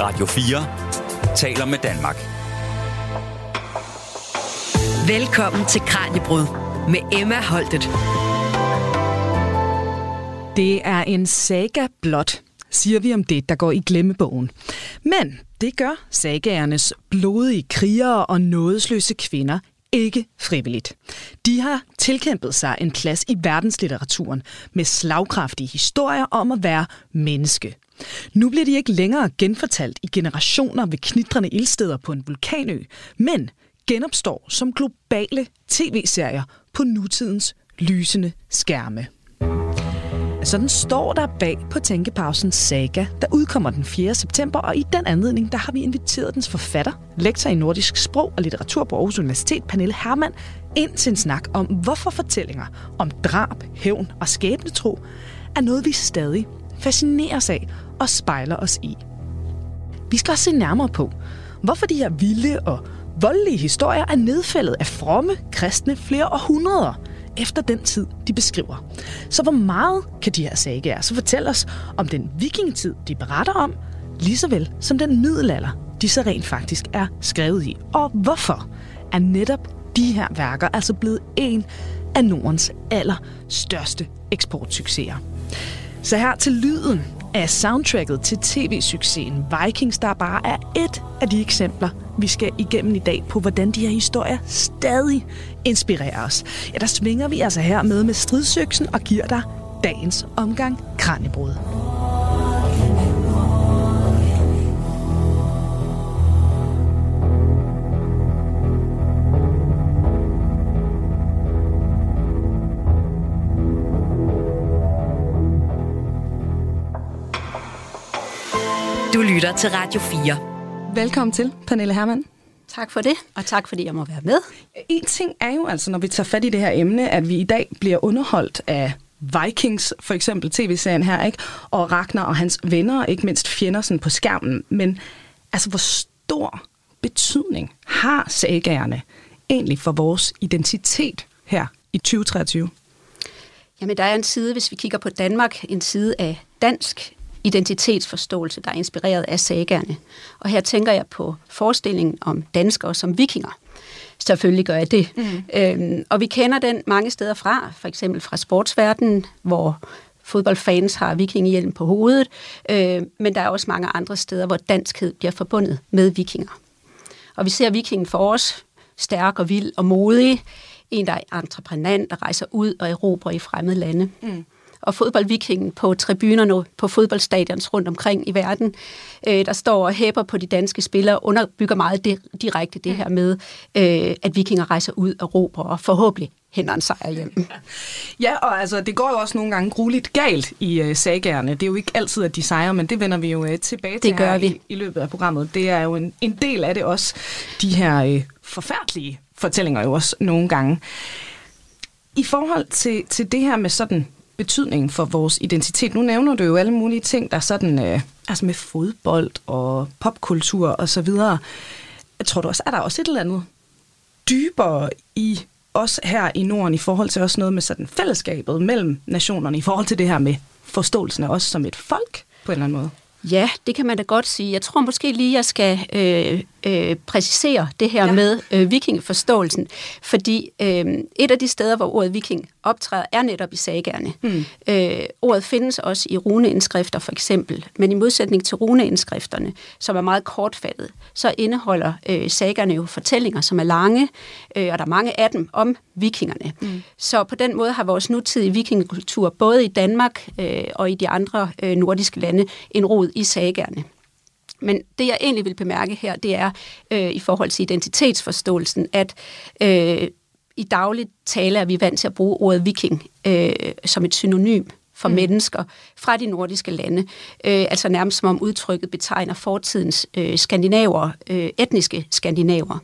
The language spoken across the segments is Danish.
Radio 4 taler med Danmark. Velkommen til Kranjebrud med Emma Holtet. Det er en saga blot, siger vi om det, der går i glemmebogen. Men det gør sagaernes blodige krigere og nådesløse kvinder ikke frivilligt. De har tilkæmpet sig en plads i verdenslitteraturen med slagkraftige historier om at være menneske. Nu bliver de ikke længere genfortalt i generationer ved knitrende ildsteder på en vulkanø, men genopstår som globale tv-serier på nutidens lysende skærme. Sådan står der bag på Tænkepausens saga, der udkommer den 4. september, og i den anledning, der har vi inviteret dens forfatter, lektor i nordisk sprog og litteratur på Aarhus Universitet, Pernille Hermann, ind til en snak om, hvorfor fortællinger om drab, hævn og skæbnetro er noget, vi stadig fascineres af og spejler os i. Vi skal også se nærmere på, hvorfor de her vilde og voldelige historier er nedfældet af fromme kristne flere århundreder efter den tid, de beskriver. Så hvor meget kan de her sagaer så fortælle os om den vikingetid, de beretter om, lige så vel som den middelalder, de så rent faktisk er skrevet i? Og hvorfor er netop de her værker altså blevet en af Nordens allerstørste eksportsucceser? Så her til lyden af soundtracket til tv-succesen Vikings, der bare er et af de eksempler, vi skal igennem i dag på, hvordan de her historier stadig inspirerer os. Ja, der svinger vi altså her med med stridsøksen og giver dig dagens omgang Kranjebrud. Du lytter til Radio 4. Velkommen til, Pernille Hermann. Tak for det, og tak fordi jeg må være med. En ting er jo altså, når vi tager fat i det her emne, at vi i dag bliver underholdt af Vikings, for eksempel tv-serien her, ikke? og Ragnar og hans venner, og ikke mindst fjender sådan på skærmen. Men altså, hvor stor betydning har sagaerne egentlig for vores identitet her i 2023? Jamen, der er en side, hvis vi kigger på Danmark, en side af dansk identitetsforståelse, der er inspireret af sagerne. Og her tænker jeg på forestillingen om danskere som vikinger. Selvfølgelig gør jeg det. Mm. Øhm, og vi kender den mange steder fra, for eksempel fra sportsverdenen, hvor fodboldfans har vikingehjelm på hovedet, øh, men der er også mange andre steder, hvor danskhed bliver forbundet med vikinger. Og vi ser vikingen for os, stærk og vild og modig, en, der er entreprenant, der rejser ud og erobrer i fremmede lande. Mm og fodboldvikingen på tribunerne på fodboldstadions rundt omkring i verden, øh, der står og hæpper på de danske spillere, underbygger meget det, direkte det her med, øh, at vikinger rejser ud og råber og forhåbentlig henter en sejr hjem. Ja, og altså, det går jo også nogle gange grueligt galt i uh, sagerne. Det er jo ikke altid, at de sejrer, men det vender vi jo uh, tilbage det til gør her vi. I, i løbet af programmet. Det er jo en, en del af det også, de her uh, forfærdelige fortællinger jo også nogle gange. I forhold til, til det her med sådan betydning for vores identitet. Nu nævner du jo alle mulige ting, der er sådan, øh, altså med fodbold og popkultur og så videre. Jeg tror du også, er der også et eller andet dybere i os her i Norden i forhold til også noget med sådan fællesskabet mellem nationerne, i forhold til det her med forståelsen af os som et folk på en eller anden måde? Ja, det kan man da godt sige. Jeg tror måske lige, jeg skal øh, øh, præcisere det her ja. med øh, vikingeforståelsen, fordi øh, et af de steder, hvor ordet viking optræder, er netop i sagerne. Mm. Øh, ordet findes også i runeindskrifter for eksempel, men i modsætning til runeindskrifterne, som er meget kortfattet, så indeholder øh, sagerne jo fortællinger, som er lange, øh, og der er mange af dem om vikingerne. Mm. Så på den måde har vores nutidige vikingekultur, både i Danmark øh, og i de andre øh, nordiske lande, en rod i sagerne. Men det, jeg egentlig vil bemærke her, det er øh, i forhold til identitetsforståelsen, at øh, i dagligt tale er vi vant til at bruge ordet viking øh, som et synonym for mm. mennesker fra de nordiske lande. Øh, altså nærmest som om udtrykket betegner fortidens øh, skandinaver, øh, etniske skandinaver.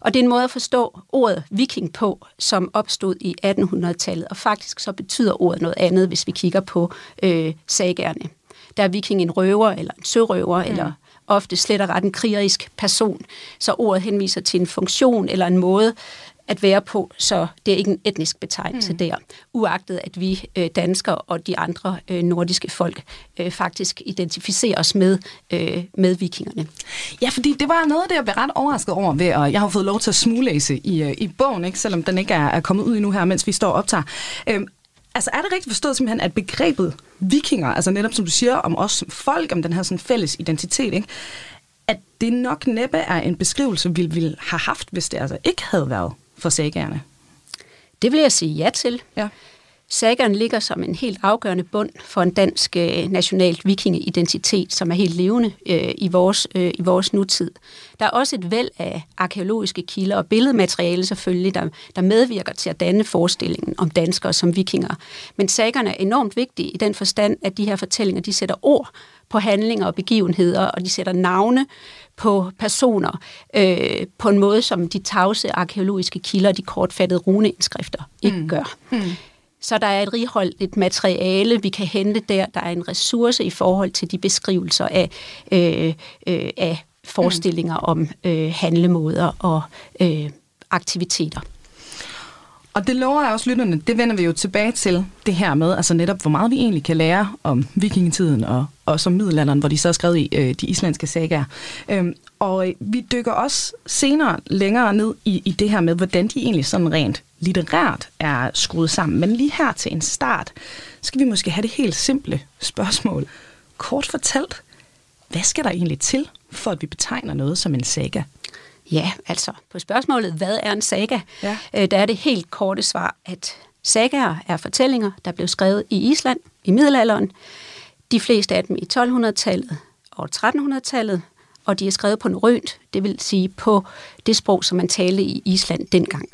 Og det er en måde at forstå ordet viking på, som opstod i 1800-tallet, og faktisk så betyder ordet noget andet, hvis vi kigger på øh, sagerne der er viking en røver, eller en sørøver, mm. eller ofte slet og ret en krigerisk person. Så ordet henviser til en funktion eller en måde at være på, så det er ikke en etnisk betegnelse mm. der, uagtet at vi øh, danskere og de andre øh, nordiske folk øh, faktisk identificerer os med, øh, med vikingerne. Ja, fordi det var noget af det, jeg blev ret overrasket over ved, og jeg har fået lov til at smuglæse i, øh, i bogen, ikke, selvom den ikke er, er kommet ud endnu her, mens vi står og optager. Øhm, altså er det rigtigt forstået simpelthen, at begrebet vikinger, altså netop som du siger om os som folk, om den her sådan fælles identitet, ikke, at det nok næppe er en beskrivelse, vi ville have haft, hvis det altså ikke havde været for sagerne? Det vil jeg sige ja til. Ja. Sageren ligger som en helt afgørende bund for en dansk øh, nationalt vikingeidentitet, som er helt levende øh, i, vores, øh, i vores nutid. Der er også et væld af arkeologiske kilder og billedmateriale selvfølgelig, der, der medvirker til at danne forestillingen om danskere som vikinger. Men sagerne er enormt vigtige i den forstand, at de her fortællinger de sætter ord på handlinger og begivenheder, og de sætter navne på personer øh, på en måde, som de tavse arkeologiske kilder, de kortfattede runeindskrifter, ikke mm. gør. Mm. Så der er et righoldigt materiale, vi kan hente der. Der er en ressource i forhold til de beskrivelser af, øh, øh, af forestillinger mm. om øh, handlemåder og øh, aktiviteter. Og det lover jeg også lytterne, det vender vi jo tilbage til, det her med, altså netop, hvor meget vi egentlig kan lære om vikingetiden og, og som middelalderen, hvor de så er skrevet i øh, de islandske sagaer. Øhm, og øh, vi dykker også senere længere ned i, i det her med, hvordan de egentlig sådan rent litterært er skruet sammen. Men lige her til en start, skal vi måske have det helt simple spørgsmål. Kort fortalt, hvad skal der egentlig til, for at vi betegner noget som en saga? Ja, altså på spørgsmålet, hvad er en saga? Ja. Øh, der er det helt korte svar, at sagaer er fortællinger, der blev skrevet i Island i middelalderen. De fleste af dem i 1200-tallet og 1300-tallet, og de er skrevet på norrønt, det vil sige på det sprog, som man talte i Island dengang.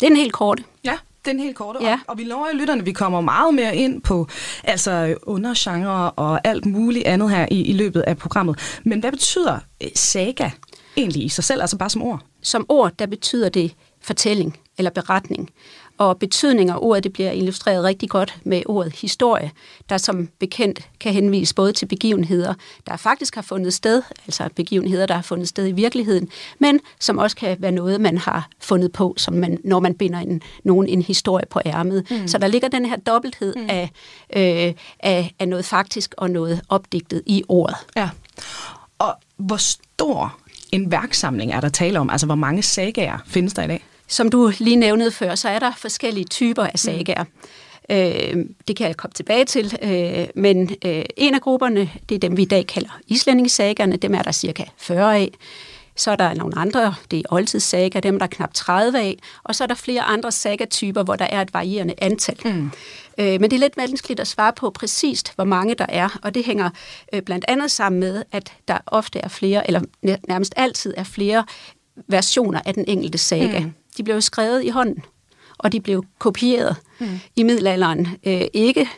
Det er en helt korte. Ja, den helt korte. Ja. Og, og vi lover jo lytterne, vi kommer meget mere ind på altså undergenre og alt muligt andet her i, i løbet af programmet. Men hvad betyder øh, saga egentlig i sig selv, altså bare som ord? Som ord, der betyder det fortælling eller beretning. Og betydning af ordet det bliver illustreret rigtig godt med ordet historie, der som bekendt kan henvise både til begivenheder, der faktisk har fundet sted, altså begivenheder, der har fundet sted i virkeligheden, men som også kan være noget, man har fundet på, som man, når man binder en, nogen en historie på ærmet. Mm. Så der ligger den her dobbelthed mm. af, øh, af, af noget faktisk og noget opdigtet i ordet. Ja. Og hvor stor en værksamling er der tale om? Altså, hvor mange sagaer findes der i dag? Som du lige nævnede før, så er der forskellige typer af sagaer. Øh, det kan jeg komme tilbage til, øh, men øh, en af grupperne, det er dem, vi i dag kalder islændingesagerne, dem er der cirka 40 af. Så er der nogle andre, det er oldtidssaga, dem er der knap 30 af, og så er der flere andre sagatyper, hvor der er et varierende antal. Mm. Øh, men det er lidt vanskeligt at svare på præcist, hvor mange der er, og det hænger øh, blandt andet sammen med, at der ofte er flere, eller nærmest altid er flere versioner af den enkelte saga. Mm. De blev skrevet i hånden, og de blev kopieret mm. i middelalderen. Øh, ikke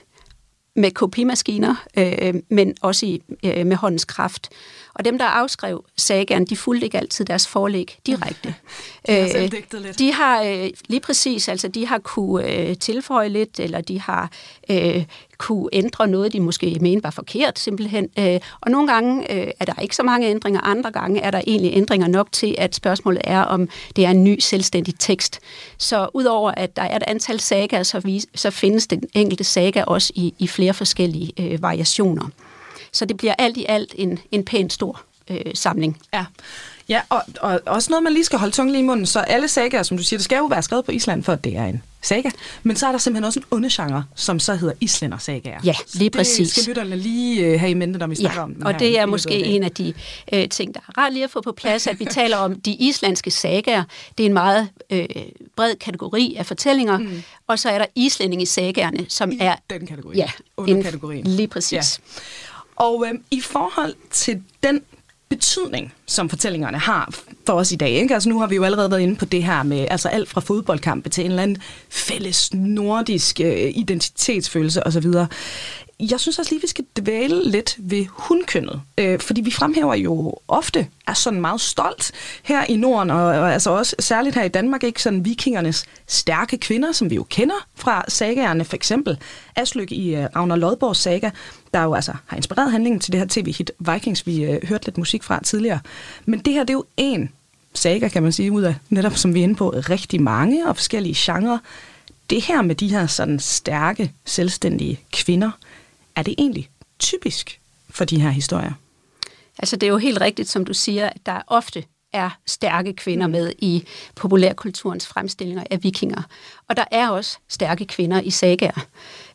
med kopimaskiner, øh, men også i, øh, med håndens kraft. Og dem, der afskrev sagaen, de fulgte ikke altid deres forlæg direkte. de har selv øh, lidt. De har øh, lige præcis, altså de har kunne øh, tilføje lidt, eller de har øh, kunne ændre noget, de måske mente var forkert simpelthen. Øh, og nogle gange øh, er der ikke så mange ændringer, andre gange er der egentlig ændringer nok til, at spørgsmålet er, om det er en ny selvstændig tekst. Så udover at der er et antal sager, så, vi, så findes den enkelte saga også i, i flere forskellige øh, variationer. Så det bliver alt i alt en, en pæn stor øh, samling. Ja. Ja, og, og også noget, man lige skal holde tungen lige i munden. Så alle sagaer, som du siger, det skal jo være skrevet på Island, for at det er en saga. Men så er der simpelthen også en undergenre, som så hedder islænder sagaer. Ja, lige præcis. Det skal lytterne lige uh, have i mente, når vi snakker ja, om den og her det er måske en af de uh, ting, der er rart lige at få på plads, at vi taler om de islandske sagaer. Det er en meget uh, bred kategori af fortællinger. Mm. Og så er der islændingesagaerne, som I er... den kategori. Ja, under kategorien. Lige præcis. Ja. Og øh, i forhold til den betydning, som fortællingerne har for os i dag. Ikke? Altså nu har vi jo allerede været inde på det her med altså alt fra fodboldkampe til en eller anden fælles nordisk øh, identitetsfølelse osv. Jeg synes også lige, vi skal dvæle lidt ved hundkønnet, øh, fordi vi fremhæver jo ofte, er sådan meget stolt her i Norden, og, og altså også særligt her i Danmark, ikke sådan vikingernes stærke kvinder, som vi jo kender fra sagaerne, for eksempel Aslyk i øh, Ragnar Lodborgs saga, der jo altså har inspireret handlingen til det her tv-hit Vikings, vi øh, hørte lidt musik fra tidligere. Men det her, det er jo en saga, kan man sige, ud af netop, som vi er inde på, rigtig mange og forskellige genrer. Det her med de her sådan stærke, selvstændige kvinder, er det egentlig typisk for de her historier? Altså det er jo helt rigtigt, som du siger, at der ofte er stærke kvinder med i populærkulturens fremstillinger af vikinger. Og der er også stærke kvinder i sagaer.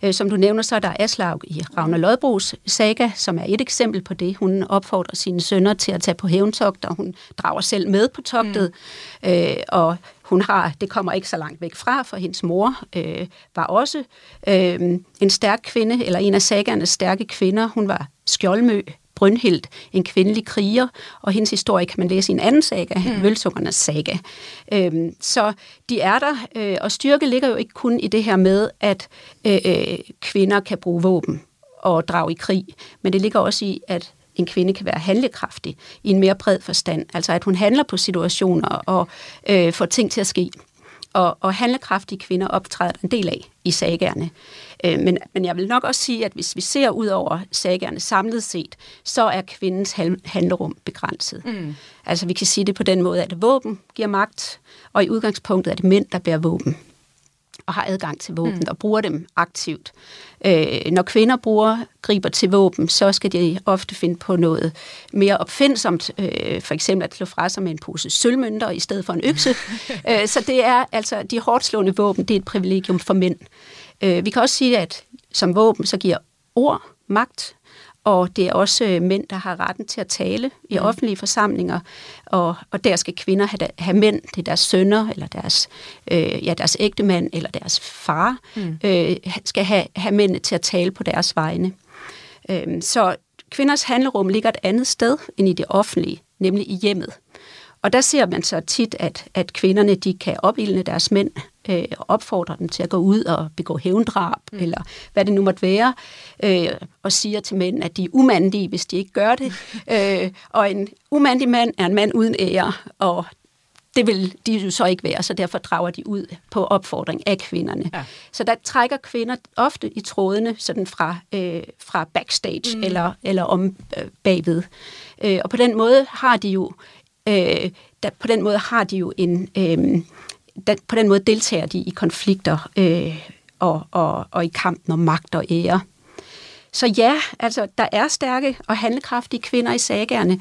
Øh, som du nævner, så er der Aslaug i Ravner Lodbros saga, som er et eksempel på det. Hun opfordrer sine sønner til at tage på hævntogt, og hun drager selv med på togtet. Mm. Øh, og hun har, det kommer ikke så langt væk fra, for hendes mor øh, var også øh, en stærk kvinde, eller en af sagaernes stærke kvinder. Hun var skjoldmø Brynhild, en kvindelig kriger, og hendes historie kan man læse i en anden saga, mm. Vølsungernes saga. Øhm, så de er der, øh, og styrke ligger jo ikke kun i det her med, at øh, øh, kvinder kan bruge våben og drage i krig, men det ligger også i, at en kvinde kan være handlekraftig i en mere bred forstand. Altså at hun handler på situationer og øh, får ting til at ske. Og, og handlekraftige kvinder optræder en del af i sagerne. Øh, men, men jeg vil nok også sige, at hvis vi ser ud over sagerne samlet set, så er kvindens handlerum begrænset. Mm. Altså vi kan sige det på den måde, at våben giver magt, og i udgangspunktet er det mænd, der bærer våben og har adgang til våben mm. og bruger dem aktivt. Øh, når kvinder bruger, griber til våben, så skal de ofte finde på noget mere opfindsomt, øh, for eksempel at slå fra sig med en pose sølvmønter i stedet for en økse. øh, så det er altså, de hårdt slående våben, det er et privilegium for mænd. Øh, vi kan også sige, at som våben, så giver ord magt, og det er også øh, mænd, der har retten til at tale i mm. offentlige forsamlinger, og, og der skal kvinder have, have mænd, det er deres sønner, eller deres, øh, ja, deres ægtemand, eller deres far, mm. øh, skal have, have mænd til at tale på deres vegne. Øh, så kvinders handlerum ligger et andet sted end i det offentlige, nemlig i hjemmet. Og der ser man så tit, at, at kvinderne de kan opildne deres mænd øh, og opfordre dem til at gå ud og begå hævndrab, mm. eller hvad det nu måtte være, øh, og siger til mænd, at de er umandige, hvis de ikke gør det. øh, og en umandig mand er en mand uden ære, og det vil de jo så ikke være, så derfor drager de ud på opfordring af kvinderne. Ja. Så der trækker kvinder ofte i trådene sådan fra, øh, fra backstage mm. eller, eller om øh, bagved. Øh, og på den måde har de jo øh, der, på den måde har de jo en øh, der, på den måde deltager de i konflikter øh, og, og, og i kampen om magt og ære. Så ja, altså der er stærke og handlekraftige kvinder i sagerne,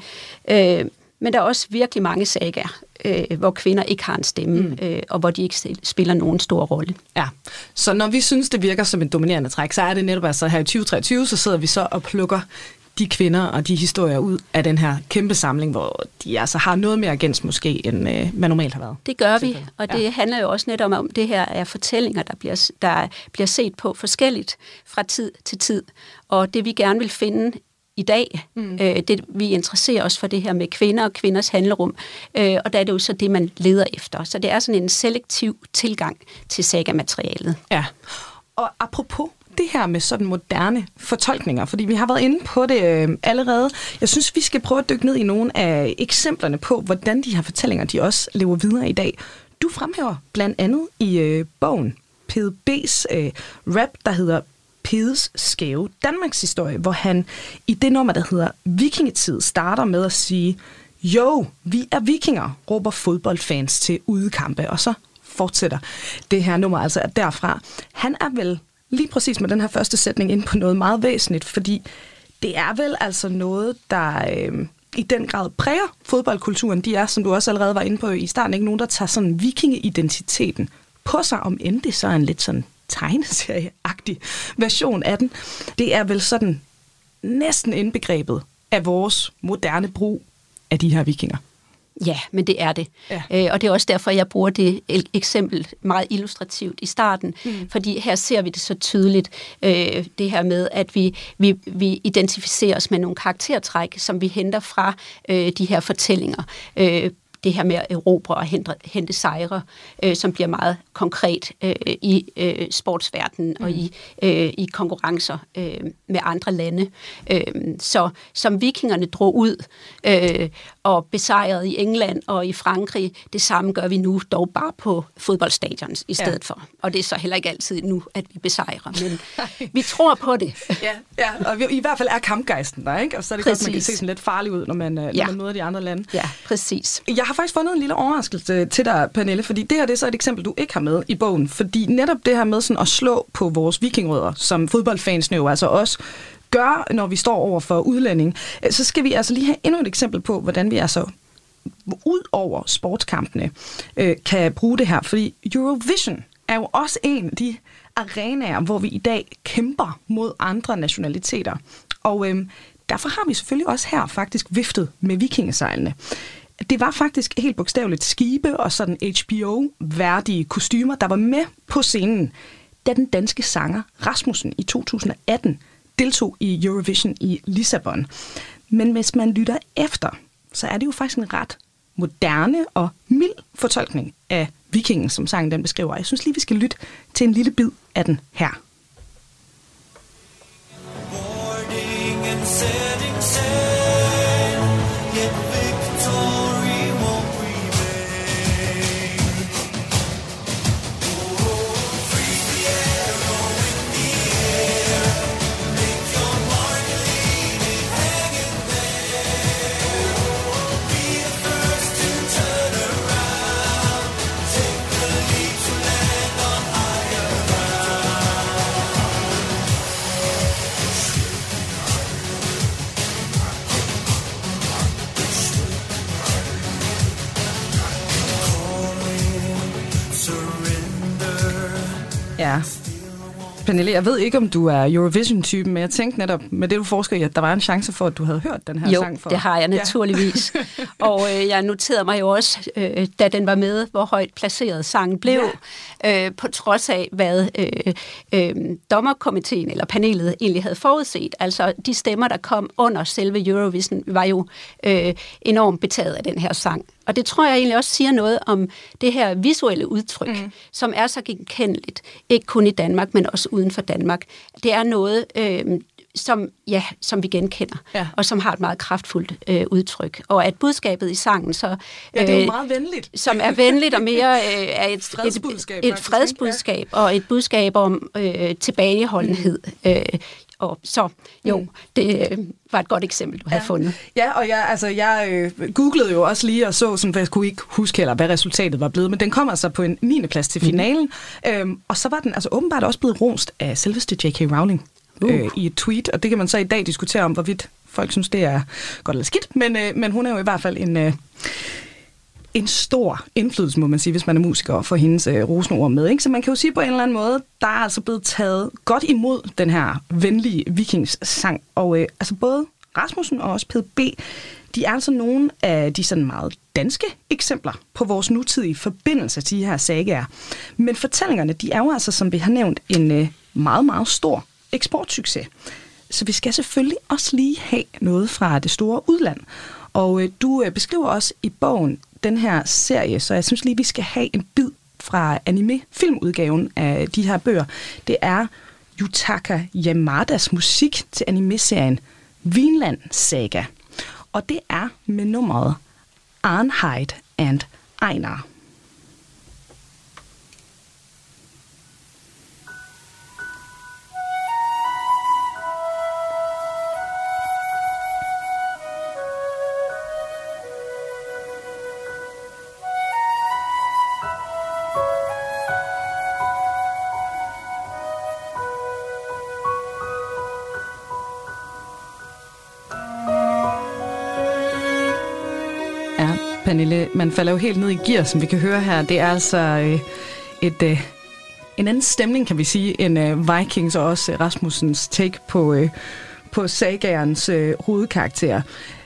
øh, men der er også virkelig mange sager, øh, hvor kvinder ikke har en stemme, mm. øh, og hvor de ikke spiller nogen stor rolle. Ja, så når vi synes, det virker som et dominerende træk, så er det netop altså her i 2023, så sidder vi så og plukker de kvinder og de historier ud af den her kæmpe samling, hvor de altså har noget mere agens måske, end øh, man normalt har været. Det gør vi, og det ja. handler jo også netop om, at det her er fortællinger, der bliver, der bliver set på forskelligt fra tid til tid. Og det vi gerne vil finde i dag. Mm. Øh, det, vi interesserer os for det her med kvinder og kvinders handlerum, øh, og der er det jo så det, man leder efter. Så det er sådan en selektiv tilgang til saga-materialet. Ja, og apropos det her med sådan moderne fortolkninger, fordi vi har været inde på det øh, allerede. Jeg synes, vi skal prøve at dykke ned i nogle af eksemplerne på, hvordan de her fortællinger de også lever videre i dag. Du fremhæver blandt andet i øh, bogen PDB's øh, rap, der hedder Pedes skæve Danmarks historie, hvor han i det nummer, der hedder Vikingetid, starter med at sige, jo, vi er vikinger, råber fodboldfans til udekampe, og så fortsætter det her nummer altså derfra. Han er vel lige præcis med den her første sætning ind på noget meget væsentligt, fordi det er vel altså noget, der øh, i den grad præger fodboldkulturen. De er, som du også allerede var inde på i starten, ikke nogen, der tager sådan vikingeidentiteten på sig, om end det så er en lidt sådan tegneserieagtig version af den. Det er vel sådan næsten indbegrebet af vores moderne brug af de her vikinger. Ja, men det er det. Ja. Øh, og det er også derfor, jeg bruger det eksempel meget illustrativt i starten, mm. fordi her ser vi det så tydeligt, øh, det her med, at vi, vi, vi identificerer os med nogle karaktertræk, som vi henter fra øh, de her fortællinger. Øh, det her med at erobre og hente, hente sejre, øh, som bliver meget konkret øh, i øh, sportsverdenen mm. og i, øh, i konkurrencer øh, med andre lande. Øh, så som vikingerne drog ud øh, og besejrede i England og i Frankrig, det samme gør vi nu dog bare på fodboldstadions i stedet ja. for. Og det er så heller ikke altid nu, at vi besejrer, men vi tror på det. ja, ja, og vi, i hvert fald er kampgejsten der, ikke? Og så er det præcis. godt, man kan se sådan lidt farlig ud, når man, øh, ja. når man møder de andre lande. Ja, præcis. Jeg har faktisk fundet en lille overraskelse øh, til dig, Pernille, fordi det her det er så et eksempel, du ikke har med i bogen. Fordi netop det her med sådan at slå på vores vikingrødder, som fodboldfans jo altså også gør, når vi står over for udlænding, øh, så skal vi altså lige have endnu et eksempel på, hvordan vi altså ud over sportskampene øh, kan bruge det her. Fordi Eurovision er jo også en af de arenaer, hvor vi i dag kæmper mod andre nationaliteter. Og øh, derfor har vi selvfølgelig også her faktisk viftet med vikingesejlene. Det var faktisk helt bogstaveligt skibe og sådan HBO-værdige kostymer, der var med på scenen, da den danske sanger Rasmussen i 2018 deltog i Eurovision i Lissabon. Men hvis man lytter efter, så er det jo faktisk en ret moderne og mild fortolkning af vikingen, som sangen den beskriver. Jeg synes lige, vi skal lytte til en lille bid af den her. Boarding and setting sail, Pernille, jeg ved ikke, om du er Eurovision-typen, men jeg tænkte netop, med det du forsker i, at der var en chance for, at du havde hørt den her jo, sang for. det har jeg naturligvis. Ja. og øh, jeg noterede mig jo også, øh, da den var med, hvor højt placeret sangen blev, ja. øh, på trods af, hvad øh, øh, dommerkomiteen eller panelet egentlig havde forudset. Altså, de stemmer, der kom under selve Eurovision, var jo øh, enormt betaget af den her sang. Og det tror jeg egentlig også siger noget om det her visuelle udtryk, mm. som er så genkendeligt, ikke kun i Danmark, men også uden for Danmark. Det er noget, øh, som, ja, som vi genkender, ja. og som har et meget kraftfuldt øh, udtryk. Og at budskabet i sangen så... Ja, det er jo meget venligt. Som er venligt og mere øh, er et fredsbudskab, et, et fredsbudskab ja. og et budskab om øh, tilbageholdenhed. Mm. Øh, og så, jo, mm. det øh, var et godt eksempel, du havde ja. fundet. Ja, og jeg, altså, jeg øh, googlede jo også lige og så, sådan, for jeg kunne ikke huske heller, hvad resultatet var blevet, men den kom altså på en 9. plads til finalen, mm. øhm, og så var den altså åbenbart også blevet rost af selveste J.K. Rowling uh. øh, i et tweet, og det kan man så i dag diskutere om, hvorvidt folk synes, det er godt eller skidt, men, øh, men hun er jo i hvert fald en... Øh, en stor indflydelse, må man sige, hvis man er musiker, og får hendes øh, rosenord med. Ikke? Så man kan jo sige på en eller anden måde, der er altså blevet taget godt imod den her venlige vikingssang. Og øh, altså både Rasmussen og også PDB, de er altså nogle af de sådan meget danske eksempler på vores nutidige forbindelse til de her sagaer. Men fortællingerne, de er jo altså, som vi har nævnt, en øh, meget, meget stor eksportsucces. Så vi skal selvfølgelig også lige have noget fra det store udland. Og øh, du øh, beskriver også i bogen den her serie, så jeg synes lige, vi skal have en bid fra anime-filmudgaven af de her bøger. Det er Yutaka Yamadas musik til anime-serien Vinland Saga. Og det er med nummeret Arnheid and Einar. Pernille, man falder jo helt ned i gear, som vi kan høre her. Det er altså øh, et, øh, en anden stemning, kan vi sige, end øh, Vikings og også Rasmussens take på, øh, på sagagerens øh, hovedkarakter.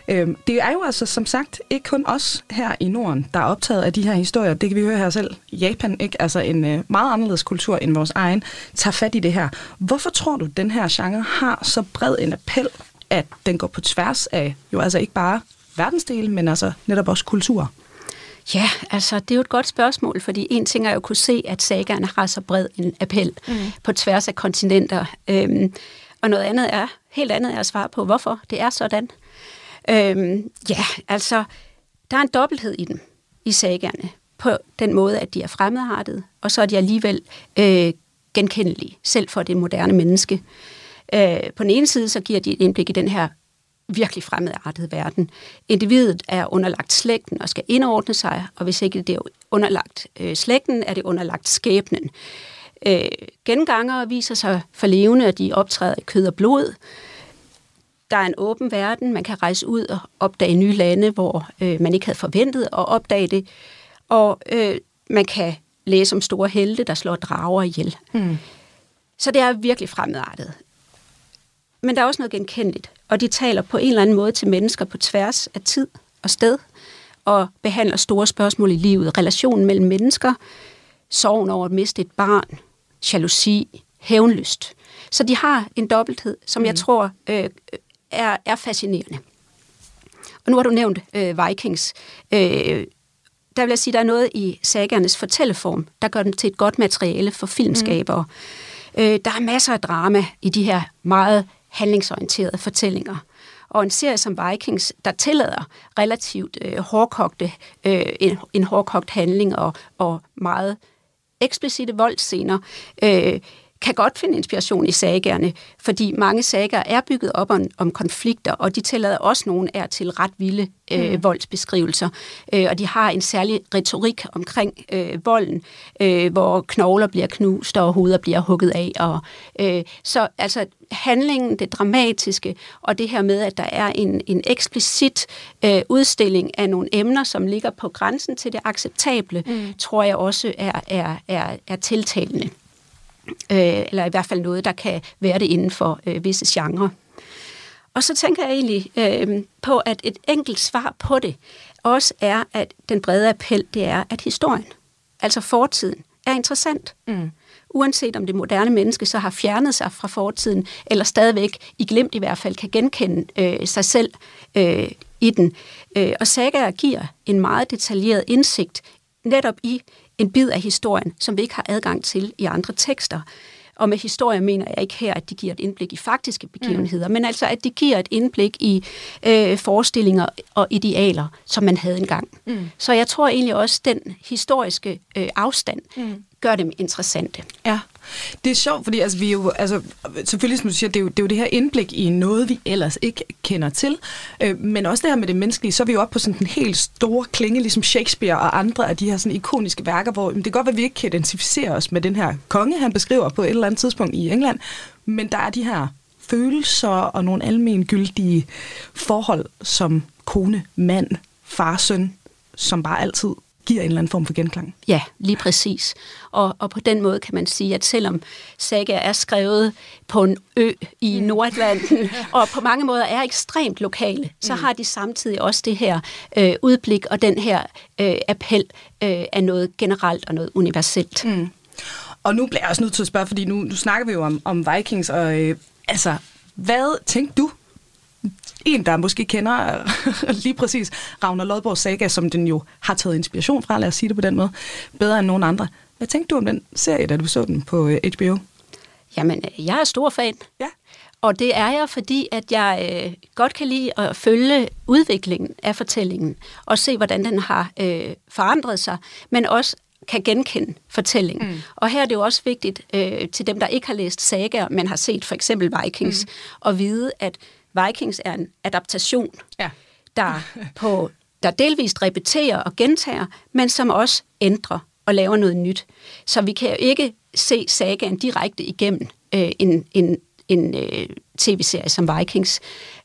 Øh, det er jo altså, som sagt, ikke kun os her i Norden, der er optaget af de her historier. Det kan vi høre her selv. Japan, ikke? altså en øh, meget anderledes kultur end vores egen, tager fat i det her. Hvorfor tror du, den her genre har så bred en appel, at den går på tværs af jo altså ikke bare verdensdele, men altså netop også kultur? Ja, altså det er jo et godt spørgsmål, fordi en ting er jo at kunne se, at sagaerne har så bred en appel mm. på tværs af kontinenter. Øhm, og noget andet er, helt andet er at svare på, hvorfor det er sådan. Øhm, ja, altså, der er en dobbelthed i dem, i sagaerne, på den måde, at de er fremmedartede, og så er de alligevel øh, genkendelige, selv for det moderne menneske. Øh, på den ene side, så giver de et indblik i den her virkelig fremmedartet verden. Individet er underlagt slægten og skal indordne sig, og hvis ikke det er underlagt øh, slægten, er det underlagt skæbnen. Øh, genganger viser sig for levende, at de optræder i kød og blod. Der er en åben verden, man kan rejse ud og opdage nye lande, hvor øh, man ikke havde forventet at opdage det. Og øh, man kan læse om store helte, der slår drager ihjel. Mm. Så det er virkelig fremadrettet. Men der er også noget genkendeligt, og de taler på en eller anden måde til mennesker på tværs af tid og sted, og behandler store spørgsmål i livet. Relationen mellem mennesker, sorgen over at miste et barn, jalousi, hævnlyst. Så de har en dobbelthed, som mm. jeg tror øh, er, er fascinerende. Og nu har du nævnt øh, Vikings. Øh, der vil jeg sige, der er noget i sagernes fortælleform, der gør dem til et godt materiale for filmskabere. Mm. Øh, der er masser af drama i de her meget handlingsorienterede fortællinger. Og en serie som Vikings, der tillader relativt øh, hårdkogte, øh, en, en hårdkogt handling og, og meget eksplicite voldscener, øh, kan godt finde inspiration i sagerne, fordi mange sager er bygget op om, om konflikter, og de tillader også nogle er til ret vilde øh, mm. voldsbeskrivelser. Øh, og de har en særlig retorik omkring øh, volden, øh, hvor knogler bliver knust og hoveder bliver hugget af. Og, øh, så altså handlingen, det dramatiske, og det her med, at der er en, en eksplicit øh, udstilling af nogle emner, som ligger på grænsen til det acceptable, mm. tror jeg også er, er, er, er tiltalende øh, eller i hvert fald noget, der kan være det inden for øh, visse genrer. Og så tænker jeg egentlig øh, på, at et enkelt svar på det også er, at den brede appel, det er, at historien, altså fortiden, er interessant. Mm. Uanset om det moderne menneske så har fjernet sig fra fortiden, eller stadigvæk i glemt i hvert fald kan genkende øh, sig selv øh, i den. Øh, og sagaer giver en meget detaljeret indsigt netop i en bid af historien, som vi ikke har adgang til i andre tekster. Og med historie mener jeg ikke her, at de giver et indblik i faktiske begivenheder, mm. men altså, at de giver et indblik i øh, forestillinger og idealer, som man havde engang. Mm. Så jeg tror egentlig også, at den historiske øh, afstand mm. gør dem interessante. Ja. Det er sjovt, fordi altså, vi jo, altså, selvfølgelig, som du siger, det er, jo, det er jo det her indblik i noget, vi ellers ikke kender til. Øh, men også det her med det menneskelige, så er vi jo oppe på sådan en helt store klinge, ligesom Shakespeare og andre af de her sådan ikoniske værker, hvor det kan godt være, at vi ikke kan identificere os med den her konge, han beskriver på et eller andet tidspunkt i England, men der er de her følelser og nogle almengyldige forhold som kone, mand, far, søn, som bare altid giver en eller anden form for genklang. Ja, lige præcis. Og, og på den måde kan man sige, at selvom saga er skrevet på en ø i mm. Nordatlanten, og på mange måder er ekstremt lokale, så mm. har de samtidig også det her øh, udblik og den her øh, appel øh, af noget generelt og noget universelt. Mm. Og nu bliver jeg også nødt til at spørge, fordi nu, nu snakker vi jo om, om Vikings, og øh, altså, hvad tænkte du, en, der måske kender lige præcis Ragnar Lodborgs saga, som den jo har taget inspiration fra, lad os sige det på den måde, bedre end nogen andre. Hvad tænkte du om den serie, da du så den på HBO? Øh, Jamen, jeg er stor fan. Ja. Og det er jeg, fordi at jeg øh, godt kan lide at følge udviklingen af fortællingen, og se, hvordan den har øh, forandret sig, men også kan genkende fortællingen. Mm. Og her er det jo også vigtigt øh, til dem, der ikke har læst sager, men har set for eksempel Vikings, mm. at vide, at Vikings er en adaptation, ja. der, på, der delvist repeterer og gentager, men som også ændrer og laver noget nyt. Så vi kan jo ikke se sagaen direkte igennem øh, en, en, en øh, tv-serie som Vikings.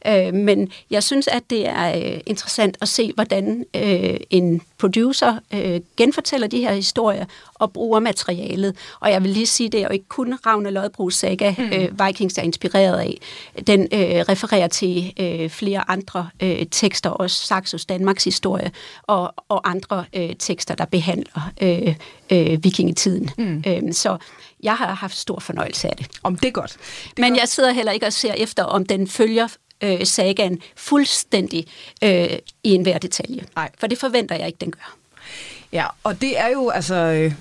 Øh, men jeg synes, at det er øh, interessant at se, hvordan øh, en producer øh, genfortæller de her historier og bruger materialet. Og jeg vil lige sige, det er jo ikke kun Ravne Lodbrugs saga, mm. øh, Vikings er inspireret af. Den øh, refererer til øh, flere andre øh, tekster, også Saxos Danmarks historie, og, og andre øh, tekster, der behandler øh, øh, vikingetiden. Mm. Øh, så jeg har haft stor fornøjelse af det. Om det er godt. Det Men godt. jeg sidder heller ikke og ser efter, om den følger øh, sagaen fuldstændig øh, i enhver detalje. Nej. For det forventer jeg ikke, den gør. Ja, og det er jo altså, øh,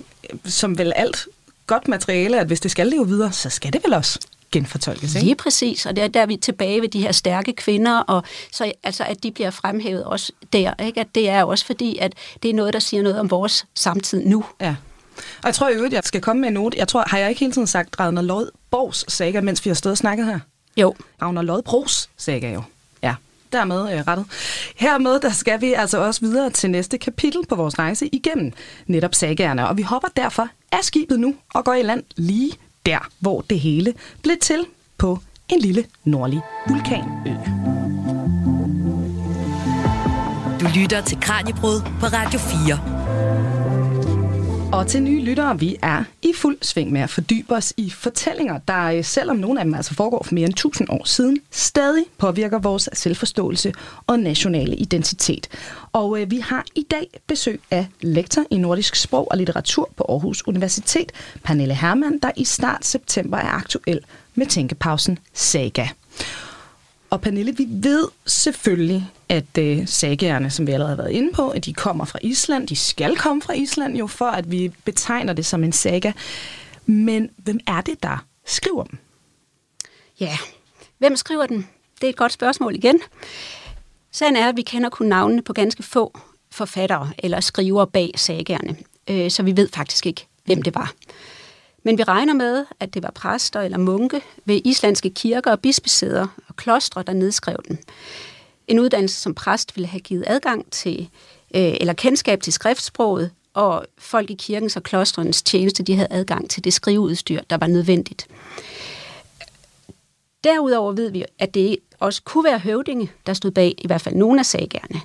som vel alt godt materiale, at hvis det skal leve videre, så skal det vel også genfortolkes, ikke? Lige præcis, og det er der, vi er tilbage ved de her stærke kvinder, og så altså, at de bliver fremhævet også der, ikke? At det er også fordi, at det er noget, der siger noget om vores samtid nu. Ja. Og jeg tror jo, at jeg skal komme med en note. Jeg tror, har jeg ikke hele tiden sagt Ragnar Lod Borgs saga, mens vi har stået og snakket her? Jo. Ragnar Lod Bros saga jo. Ja. dermed øh, rettet. Hermed der skal vi altså også videre til næste kapitel på vores rejse igennem netop sagerne, og vi hopper derfor af skibet nu og går i land lige der, hvor det hele blev til på en lille nordlig vulkanø. Du lytter til Kranjebrud på Radio 4. Og til nye lyttere, vi er i fuld sving med at fordybe os i fortællinger, der øh, selvom nogle af dem altså foregår for mere end 1000 år siden, stadig påvirker vores selvforståelse og nationale identitet. Og øh, vi har i dag besøg af lektor i nordisk sprog og litteratur på Aarhus Universitet, Pernille Hermann, der i start september er aktuel med tænkepausen Saga. Og Pernille, vi ved selvfølgelig, at øh, sagerne, som vi allerede har været inde på, at de kommer fra Island. De skal komme fra Island jo, for at vi betegner det som en saga. Men hvem er det, der skriver dem? Ja, hvem skriver den? Det er et godt spørgsmål igen. Sagen er, at vi kender kun navnene på ganske få forfattere eller skrivere bag sagerne, øh, så vi ved faktisk ikke, hvem det var. Men vi regner med, at det var præster eller munke ved islandske kirker og bispesæder og klostre, der nedskrev den. En uddannelse som præst ville have givet adgang til, øh, eller kendskab til skriftsproget, og folk i kirkens og klostrenes tjeneste, de havde adgang til det skriveudstyr, der var nødvendigt. Derudover ved vi, at det også kunne være høvdinge, der stod bag i hvert fald nogle af sagerne,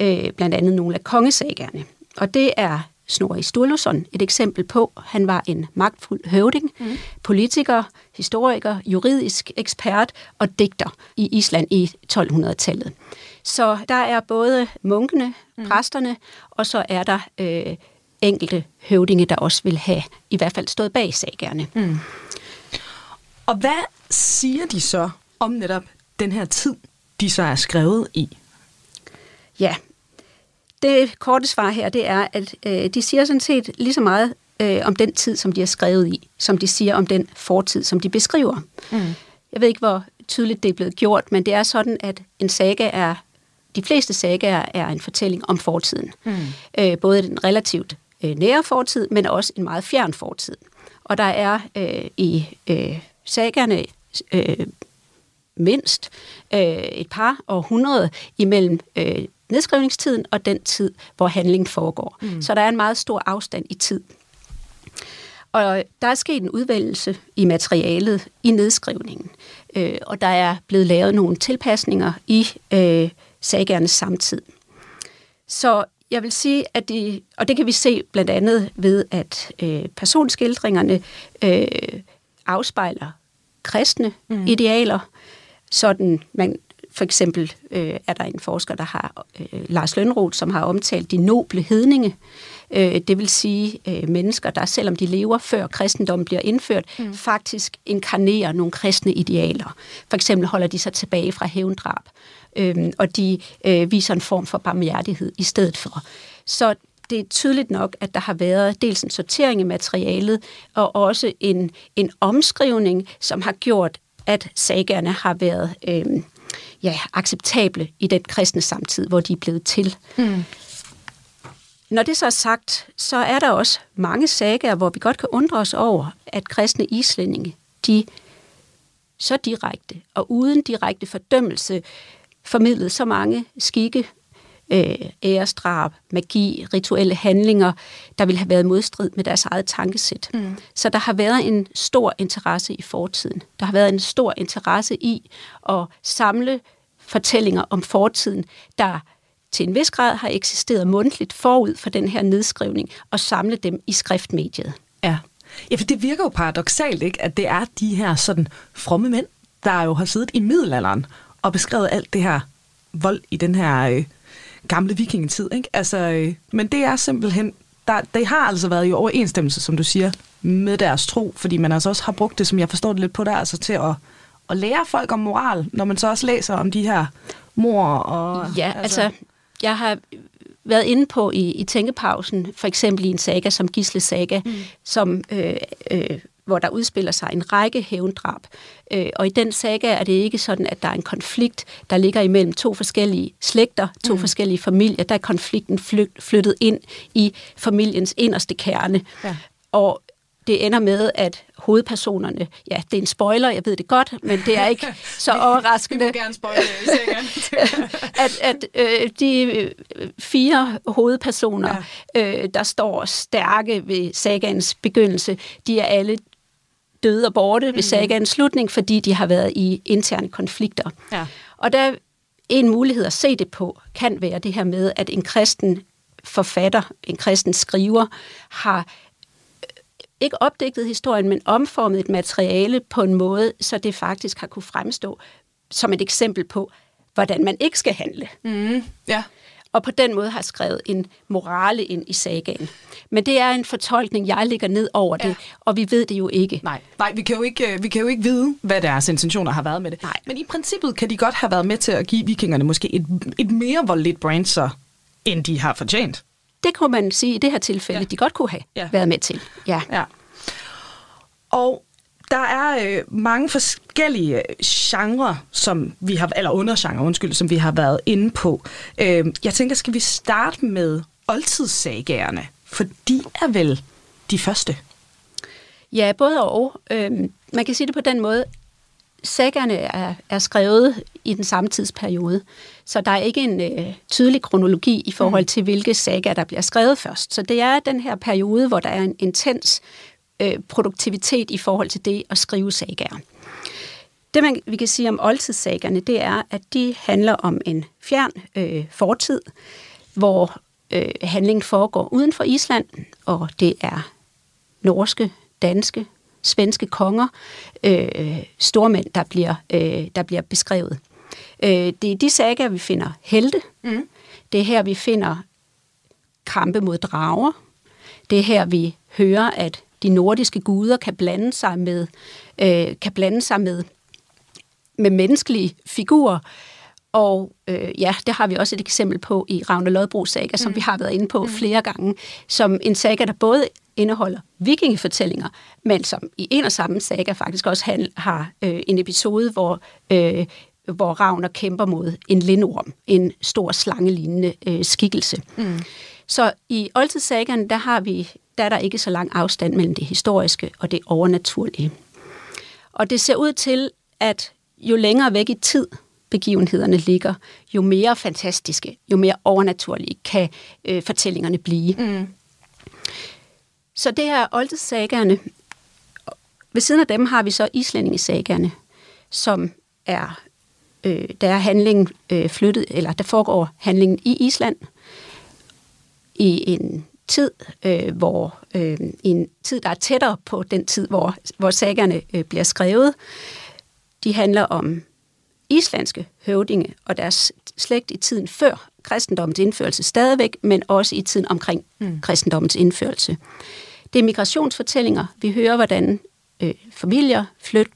øh, blandt andet nogle af kongesagerne. Og det er Snorri Sturluson et eksempel på. Han var en magtfuld høvding, mm. politiker, historiker, juridisk ekspert og digter i Island i 1200-tallet. Så der er både munkene, mm. præsterne, og så er der øh, enkelte høvdinge, der også vil have i hvert fald stået bag sagerne. Mm. Og hvad siger de så om netop den her tid, de så er skrevet i? Ja, det korte svar her, det er, at øh, de siger sådan set lige så meget øh, om den tid, som de har skrevet i, som de siger om den fortid, som de beskriver. Mm. Jeg ved ikke, hvor tydeligt det er blevet gjort, men det er sådan, at en saga er, de fleste sagaer er en fortælling om fortiden. Mm. Øh, både den relativt øh, nære fortid, men også en meget fjern fortid. Og der er øh, i øh, sagerne øh, mindst øh, et par århundrede imellem øh, nedskrivningstiden og den tid, hvor handlingen foregår. Mm. Så der er en meget stor afstand i tid. Og der er sket en udvælgelse i materialet i nedskrivningen, øh, og der er blevet lavet nogle tilpasninger i øh, sagernes samtid. Så jeg vil sige, at det, og det kan vi se blandt andet ved, at øh, personskildringerne øh, afspejler kristne mm. idealer, sådan man for eksempel øh, er der en forsker, der har, øh, Lars Lønroth, som har omtalt de noble hedninge, øh, det vil sige øh, mennesker, der selvom de lever før kristendommen bliver indført, mm. faktisk inkarnerer nogle kristne idealer. For eksempel holder de sig tilbage fra hævndrab, øh, og de øh, viser en form for barmhjertighed i stedet for. Så det er tydeligt nok, at der har været dels en sortering i materialet, og også en, en omskrivning, som har gjort, at sagerne har været øh, ja, acceptable i den kristne samtid, hvor de er blevet til. Mm. Når det så er sagt, så er der også mange sager, hvor vi godt kan undre os over, at kristne islændinge, de så direkte og uden direkte fordømmelse formidlede så mange skikke, øh, æresdrab, magi, rituelle handlinger, der ville have været modstrid med deres eget tankesæt. Mm. Så der har været en stor interesse i fortiden. Der har været en stor interesse i at samle fortællinger om fortiden, der til en vis grad har eksisteret mundtligt forud for den her nedskrivning, og samle dem i skriftmediet. Ja. Ja, for det virker jo paradoxalt, ikke, at det er de her sådan fromme mænd, der jo har siddet i middelalderen og beskrevet alt det her vold i den her øh, gamle vikingetid. Ikke? Altså, øh, men det er simpelthen, der, det har altså været i overensstemmelse, som du siger, med deres tro, fordi man altså også har brugt det, som jeg forstår det lidt på der, altså til at at lære folk om moral, når man så også læser om de her mor og... Ja, altså, altså jeg har været inde på i, i tænkepausen, for eksempel i en saga som Gisle Saga, mm. som, øh, øh, hvor der udspiller sig en række hævndrab. Øh, og i den saga er det ikke sådan, at der er en konflikt, der ligger imellem to forskellige slægter, to mm. forskellige familier. Der er konflikten flyttet ind i familiens inderste kerne. Ja. Og det ender med, at hovedpersonerne, ja, det er en spoiler, jeg ved det godt, men det er ikke så overraskende. Vi må gerne spoile, at at øh, de øh, fire hovedpersoner, ja. øh, der står stærke ved sagaens begyndelse, de er alle døde og borte mm. ved sagaens slutning, fordi de har været i interne konflikter. Ja. Og der en mulighed at se det på, kan være det her med, at en kristen forfatter, en kristen skriver, har ikke opdigtet historien, men omformet et materiale på en måde, så det faktisk har kunne fremstå som et eksempel på, hvordan man ikke skal handle. Mm, ja. Og på den måde har skrevet en morale ind i sagaen. Men det er en fortolkning, jeg ligger ned over det, ja. og vi ved det jo ikke. Nej, Nej vi, kan jo ikke, øh, vi kan jo ikke vide, hvad deres intentioner har været med det. Nej. Men i princippet kan de godt have været med til at give vikingerne måske et, et mere voldeligt brand, så, end de har fortjent. Det kunne man sige i det her tilfælde, ja. de godt kunne have ja. været med til. Ja. ja. Og der er øh, mange forskellige genrer, som vi har, eller undergenre, undskyld, som vi har været inde på. Øh, jeg tænker, skal vi starte med oldtidssagerne? For de er vel de første? Ja, både og. Øh, man kan sige det på den måde, sagerne er, er skrevet i den samme tidsperiode, så der er ikke en øh, tydelig kronologi i forhold mm. til, hvilke sager, der bliver skrevet først. Så det er den her periode, hvor der er en intens øh, produktivitet i forhold til det at skrive sagaer. Det, man, vi kan sige om oldtidssagerne, det er, at de handler om en fjern øh, fortid, hvor øh, handlingen foregår uden for Island, og det er norske, danske, svenske konger, øh, stormænd, der bliver, øh, der bliver beskrevet. Øh, det er de sager, vi finder helte. Mm. Det er her, vi finder kampe mod drager. Det er her, vi hører, at de nordiske guder kan blande sig med, øh, kan blande sig med, med menneskelige figurer. Og øh, ja, det har vi også et eksempel på i Ravne Lodbro saga, mm. som vi har været inde på mm. flere gange, som en saga, der både indeholder vikingefortællinger, men som i en og samme saga faktisk også har øh, en episode, hvor, øh, hvor Ravner kæmper mod en lindorm, en stor slangelignende øh, skikkelse. Mm. Så i oldtidssagaen, der har vi der er der ikke så lang afstand mellem det historiske og det overnaturlige. Og det ser ud til, at jo længere væk i tid begivenhederne ligger, jo mere fantastiske, jo mere overnaturlige kan øh, fortællingerne blive. Mm. Så det er oldtidssagerne. Ved siden af dem har vi så islændingesagerne, som er, øh, der er handling øh, flyttet, eller der foregår handlingen i Island i en tid, øh, hvor øh, en tid, der er tættere på den tid, hvor, hvor sagerne øh, bliver skrevet. De handler om islandske høvdinge og deres slægt i tiden før kristendommens indførelse stadigvæk, men også i tiden omkring mm. kristendommens indførelse. Det er migrationsfortællinger. Vi hører, hvordan øh, familier flyt,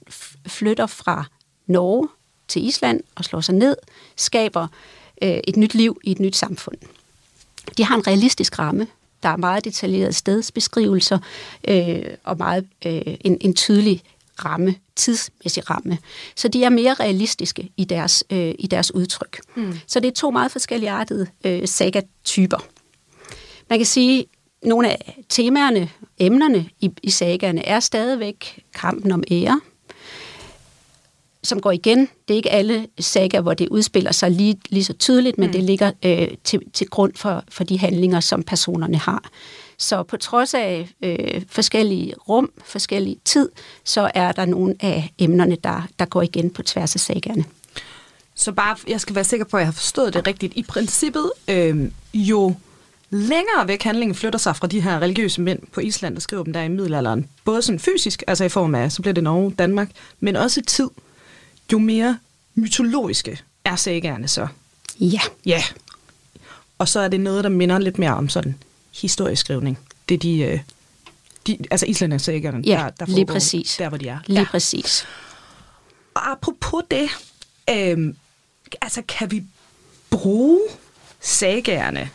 flytter fra Norge til Island og slår sig ned, skaber øh, et nyt liv i et nyt samfund. De har en realistisk ramme. Der er meget detaljerede stedsbeskrivelser øh, og meget øh, en, en tydelig ramme, tidsmæssig ramme. Så de er mere realistiske i deres, øh, i deres udtryk. Mm. Så det er to meget forskellige artede øh, saga-typer. Man kan sige, at nogle af temaerne, emnerne i, i sagerne er stadigvæk kampen om ære, som går igen. Det er ikke alle sager, hvor det udspiller sig lige, lige så tydeligt, men mm. det ligger øh, til, til grund for, for de handlinger, som personerne har. Så på trods af øh, forskellige rum, forskellige tid, så er der nogle af emnerne, der, der går igen på tværs af sagerne. Så bare, jeg skal være sikker på, at jeg har forstået det rigtigt. I princippet, øh, jo længere væk handlingen flytter sig fra de her religiøse mænd på Island, der skriver dem der i middelalderen, både sådan fysisk, altså i form af, så bliver det Norge, Danmark, men også tid, jo mere mytologiske er sagerne så. Ja. Ja. Og så er det noget, der minder lidt mere om sådan historieskrivning. Det er de, øh, de altså islændingssagerne, ja, der, der lige præcis. der, hvor de er. Lige ja. præcis. Og apropos det, øh, altså kan vi bruge sagerne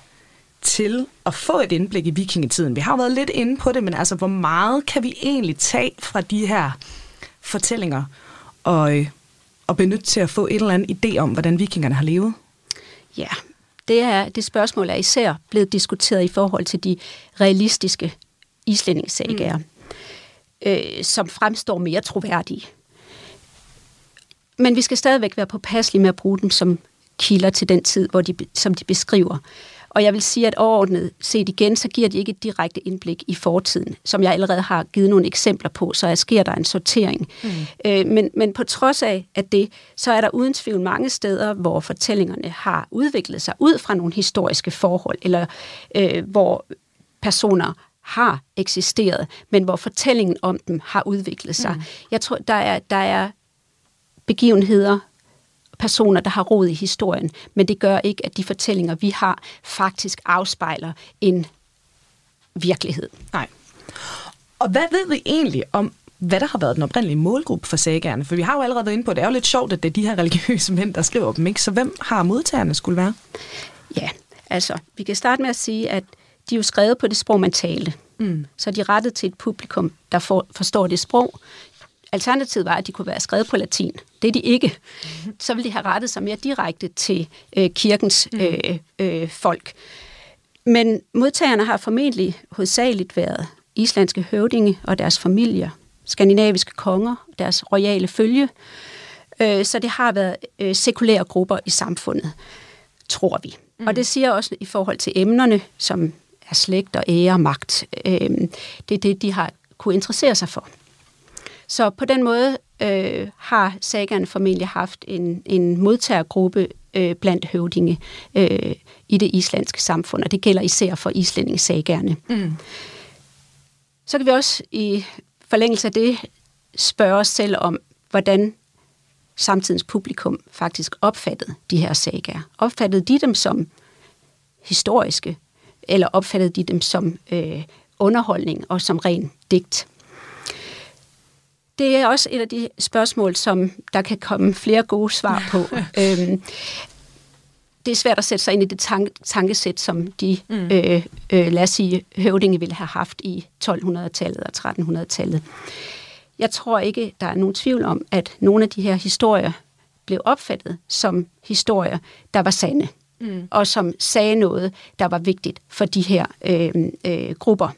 til at få et indblik i vikingetiden? Vi har været lidt inde på det, men altså, hvor meget kan vi egentlig tage fra de her fortællinger og, og benytte til at få et eller andet idé om, hvordan vikingerne har levet? Ja, det, er, det spørgsmål er især blevet diskuteret i forhold til de realistiske islændingssagager. Mm. øh, som fremstår mere troværdige. Men vi skal stadigvæk være påpasselige med at bruge dem som kilder til den tid, hvor de, som de beskriver. Og jeg vil sige, at overordnet set igen, så giver de ikke et direkte indblik i fortiden, som jeg allerede har givet nogle eksempler på, så sker der en sortering. Mm. Øh, men, men på trods af at det, så er der uden tvivl mange steder, hvor fortællingerne har udviklet sig ud fra nogle historiske forhold, eller øh, hvor personer har eksisteret, men hvor fortællingen om dem har udviklet sig. Mm. Jeg tror, der er, der er begivenheder, personer, der har rod i historien, men det gør ikke, at de fortællinger, vi har, faktisk afspejler en virkelighed. Nej. Og hvad ved vi egentlig om, hvad der har været den oprindelige målgruppe for sagerne? For vi har jo allerede været inde på, at det er jo lidt sjovt, at det er de her religiøse mænd, der skriver dem, ikke? Så hvem har modtagerne skulle være? Ja, altså, vi kan starte med at sige, at de er jo skrevet på det sprog, man talte. Mm. Så de er rettet til et publikum, der for, forstår det sprog. Alternativet var, at de kunne være skrevet på latin. Det er de ikke. Så ville de have rettet sig mere direkte til øh, kirkens mm. øh, øh, folk. Men modtagerne har formentlig hovedsageligt været islandske høvdinge og deres familier, skandinaviske konger, deres royale følge. Øh, så det har været øh, sekulære grupper i samfundet, tror vi. Mm. Og det siger også i forhold til emnerne, som er slægt og ære og magt. Øh, det er det, de har kunne interessere sig for. Så på den måde øh, har sagerne formentlig haft en, en modtagergruppe øh, blandt høvdinge øh, i det islandske samfund, og det gælder især for islændingssagerne. Mm. Så kan vi også i forlængelse af det spørge os selv om, hvordan samtidens publikum faktisk opfattede de her sagaer. Opfattede de dem som historiske, eller opfattede de dem som øh, underholdning og som ren digt? Det er også et af de spørgsmål, som der kan komme flere gode svar på. øhm, det er svært at sætte sig ind i det tank- tankesæt, som de, mm. øh, øh, lad os sige, høvdinge ville have haft i 1200-tallet og 1300-tallet. Jeg tror ikke, der er nogen tvivl om, at nogle af de her historier blev opfattet som historier, der var sande, mm. og som sagde noget, der var vigtigt for de her øh, øh, grupper.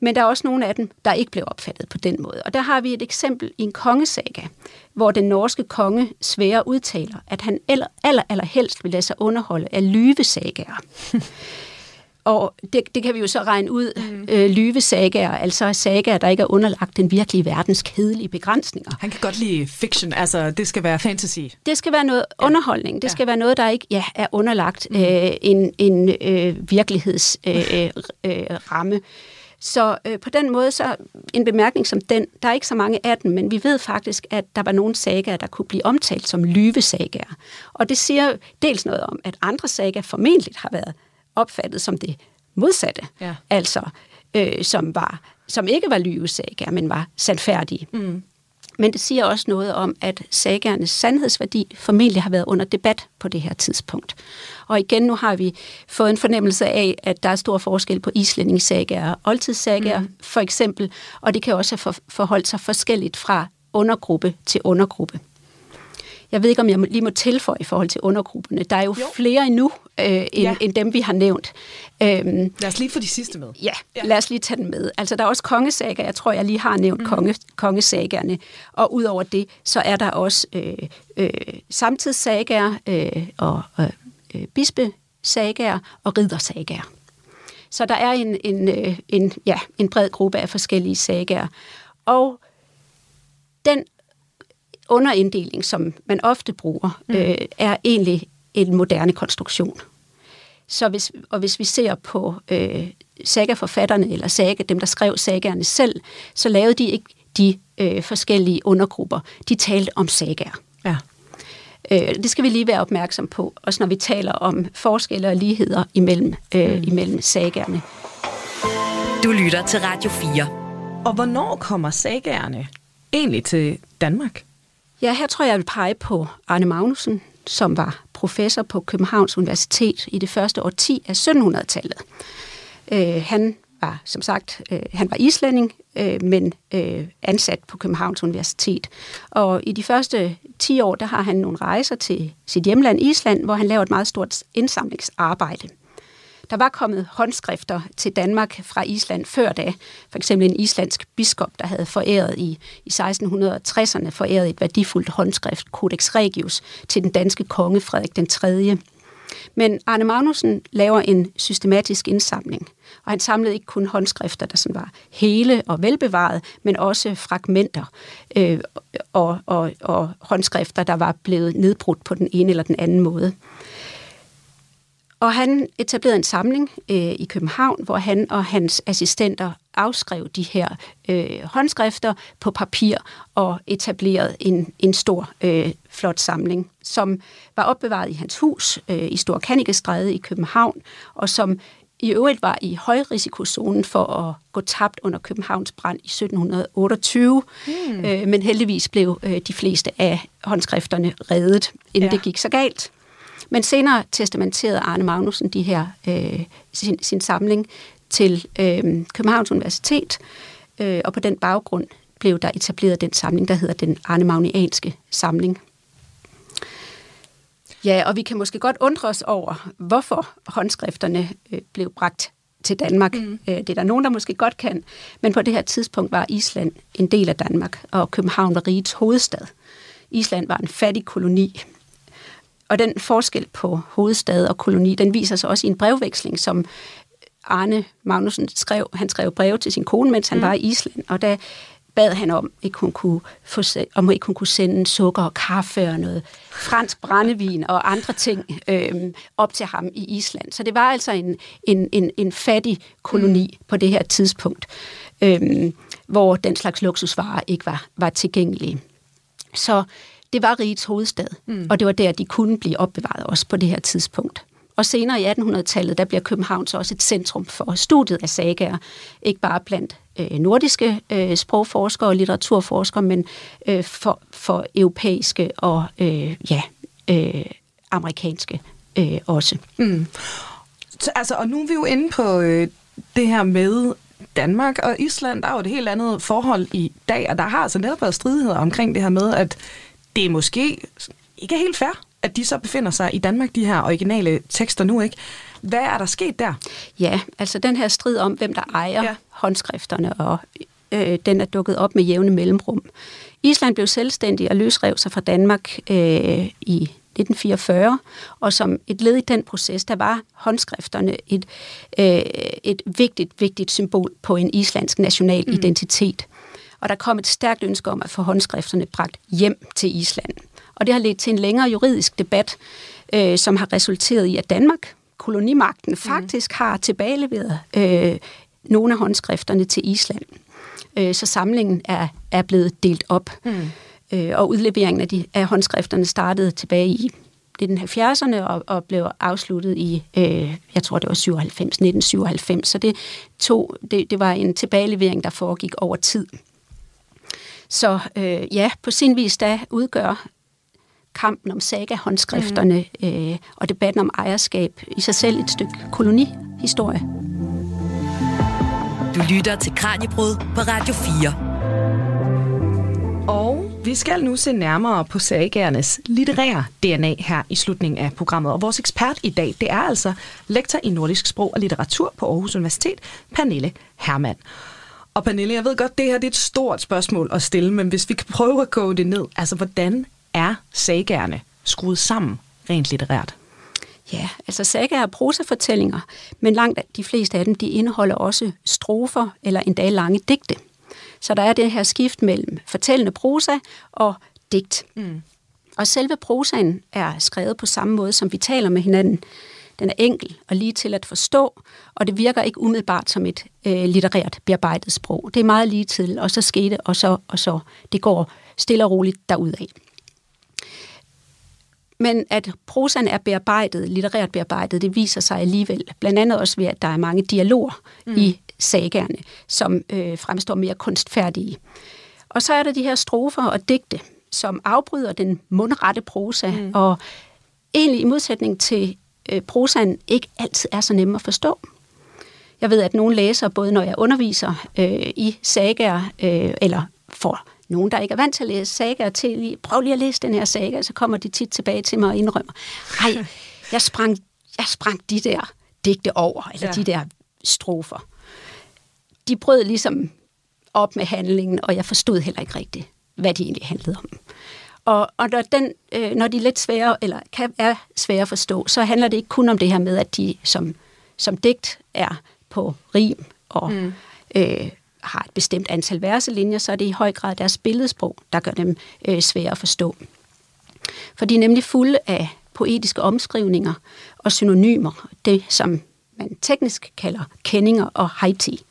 Men der er også nogle af dem, der ikke blev opfattet på den måde. Og der har vi et eksempel i en kongesaga, hvor den norske konge Svære udtaler, at han aller, aller, aller helst vil lade sig underholde af lyvesagaer. Og det, det kan vi jo så regne ud, mm. øh, lyvesagaer, altså sagaer, der ikke er underlagt den virkelige verdens kedelige begrænsninger. Han kan godt lide fiction, altså det skal være fantasy. Det skal være noget ja. underholdning, det ja. skal være noget, der ikke ja, er underlagt mm. øh, en, en øh, virkelighedsramme. Øh, øh, ramme. Så øh, på den måde, så en bemærkning som den, der er ikke så mange af dem, men vi ved faktisk, at der var nogle sagaer, der kunne blive omtalt som lyvesagaer. Og det siger dels noget om, at andre sagaer formentlig har været opfattet som det modsatte. Ja. Altså, øh, som, var, som ikke var lyvesagaer, men var sandfærdige. Mm. Men det siger også noget om, at sagaernes sandhedsværdi formentlig har været under debat på det her tidspunkt. Og igen, nu har vi fået en fornemmelse af, at der er stor forskel på islændingsagaer og oldtidssagaer, mm. for eksempel, og det kan også have forholdt sig forskelligt fra undergruppe til undergruppe. Jeg ved ikke, om jeg lige må tilføje i forhold til undergrupperne. Der er jo, jo. flere endnu, øh, end, ja. end dem, vi har nævnt. Øhm, lad os lige få de sidste med. Ja, ja, lad os lige tage dem med. Altså, der er også kongesager. Jeg tror, jeg lige har nævnt mm. konge, kongesagerne. Og udover det, så er der også øh, øh, samtidssager øh, og øh, bispesagager og riddersagager. Så der er en, en, øh, en, ja, en bred gruppe af forskellige sagager. Og den underinddeling, som man ofte bruger, mm. øh, er egentlig en moderne konstruktion. Så hvis, og hvis vi ser på øh, saga-forfatterne, eller saga, dem der skrev sagerne selv, så lavede de ikke de øh, forskellige undergrupper. De talte om sagaer. Ja. Øh, det skal vi lige være opmærksom på, også når vi taler om forskelle og ligheder imellem, øh, mm. imellem sagerne. Du lytter til Radio 4. Og hvornår kommer sagerne egentlig til Danmark? Ja, her tror jeg, jeg vil pege på Arne Magnussen, som var professor på Københavns Universitet i det første årti af 1700-tallet. Øh, han var, som sagt, øh, han var islænding, øh, men øh, ansat på Københavns Universitet. Og i de første 10 år, der har han nogle rejser til sit hjemland Island, hvor han laver et meget stort indsamlingsarbejde. Der var kommet håndskrifter til Danmark fra Island før da. For eksempel en islandsk biskop, der havde foræret i, i 1660'erne foræret et værdifuldt håndskrift, Codex Regius, til den danske konge Frederik den 3. Men Arne Magnussen laver en systematisk indsamling, og han samlede ikke kun håndskrifter, der sådan var hele og velbevaret, men også fragmenter øh, og, og, og håndskrifter, der var blevet nedbrudt på den ene eller den anden måde. Og han etablerede en samling øh, i København, hvor han og hans assistenter afskrev de her øh, håndskrifter på papir og etablerede en, en stor, øh, flot samling, som var opbevaret i hans hus øh, i Stor Kannikestræde i København, og som i øvrigt var i højrisikozonen for at gå tabt under Københavns brand i 1728, mm. øh, men heldigvis blev øh, de fleste af håndskrifterne reddet, inden ja. det gik så galt. Men senere testamenterede Arne Magnussen de her, øh, sin, sin samling til øh, Københavns Universitet, øh, og på den baggrund blev der etableret den samling, der hedder den Arne Magnianske samling. Ja, og vi kan måske godt undre os over, hvorfor håndskrifterne øh, blev bragt til Danmark. Mm. Øh, det er der nogen, der måske godt kan, men på det her tidspunkt var Island en del af Danmark, og København var rigets hovedstad. Island var en fattig koloni, og den forskel på hovedstad og koloni, den viser sig også i en brevveksling, som Arne Magnussen skrev. Han skrev breve til sin kone, mens han mm. var i Island, og da bad han om, ikke hun kunne få, om ikke hun kunne sende sukker og kaffe og noget fransk brændevin og andre ting øh, op til ham i Island. Så det var altså en, en, en, en fattig koloni mm. på det her tidspunkt, øh, hvor den slags luksusvarer ikke var, var tilgængelige. Så det var rigets hovedstad, mm. og det var der, de kunne blive opbevaret også på det her tidspunkt. Og senere i 1800-tallet, der bliver København så også et centrum for studiet af sagaer, ikke bare blandt øh, nordiske øh, sprogforskere og litteraturforskere, men øh, for, for europæiske og øh, ja, øh, amerikanske øh, også. Mm. Så, altså, og nu er vi jo inde på øh, det her med Danmark og Island, der er jo et helt andet forhold i dag, og der har altså netop været stridigheder omkring det her med, at det er måske ikke helt fair, at de så befinder sig i Danmark, de her originale tekster nu, ikke? Hvad er der sket der? Ja, altså den her strid om, hvem der ejer ja. håndskrifterne, og øh, den er dukket op med jævne mellemrum. Island blev selvstændig og løsrev sig fra Danmark øh, i 1944, og som et led i den proces, der var håndskrifterne et, øh, et vigtigt, vigtigt symbol på en islandsk national mm. identitet. Og der kom et stærkt ønske om at få håndskrifterne bragt hjem til Island. Og det har ledt til en længere juridisk debat, øh, som har resulteret i, at Danmark, kolonimagten, mm. faktisk har tilbageleveret øh, nogle af håndskrifterne til Island. Øh, så samlingen er, er blevet delt op. Mm. Øh, og udleveringen af, de, af håndskrifterne startede tilbage i 1970'erne og, og blev afsluttet i, øh, jeg tror det var 97, 1997. Så det, tog, det, det var en tilbagelevering, der foregik over tid. Så øh, ja, på sin vis da udgør kampen om saga-håndskrifterne mm. øh, og debatten om ejerskab i sig selv et stykke kolonihistorie. Du lytter til Kranjebrud på Radio 4. Og vi skal nu se nærmere på sagagernes litterære DNA her i slutningen af programmet. Og vores ekspert i dag, det er altså lektor i nordisk sprog og litteratur på Aarhus Universitet, Pernille Hermann. Og Pernille, jeg ved godt, det her det er et stort spørgsmål at stille, men hvis vi kan prøve at gå det ned, altså hvordan er sagerne skruet sammen rent litterært? Ja, altså sagaer er prosafortællinger, men langt de fleste af dem, de indeholder også strofer eller endda lange digte. Så der er det her skift mellem fortællende prosa og digt. Mm. Og selve prosaen er skrevet på samme måde, som vi taler med hinanden. Den er enkel og lige til at forstå, og det virker ikke umiddelbart som et øh, litterært bearbejdet sprog. Det er meget lige til, og så skete, og så, og så. Det går stille og roligt derudad. Men at prosaen er bearbejdet, litterært bearbejdet, det viser sig alligevel. Blandt andet også ved, at der er mange dialoger mm. i sagerne, som øh, fremstår mere kunstfærdige. Og så er der de her strofer og digte, som afbryder den mundrette prosa, mm. og egentlig i modsætning til øh, prosaen ikke altid er så nemme at forstå. Jeg ved, at nogle læser, både når jeg underviser øh, i sagaer, øh, eller får nogen, der ikke er vant til at læse sagaer til, lige, prøv lige at læse den her saga, så kommer de tit tilbage til mig og indrømmer, ej, jeg sprang, jeg sprang de der digte over, eller ja. de der strofer. De brød ligesom op med handlingen, og jeg forstod heller ikke rigtigt, hvad de egentlig handlede om. Og, og når, den, øh, når de er lidt svære, eller kan, er svære at forstå, så handler det ikke kun om det her med, at de som, som digt er på rim og mm. øh, har et bestemt antal verselinjer, så er det i høj grad deres billedsprog, der gør dem øh, svære at forstå. For de er nemlig fulde af poetiske omskrivninger og synonymer, det som man teknisk kalder kendinger og haiti.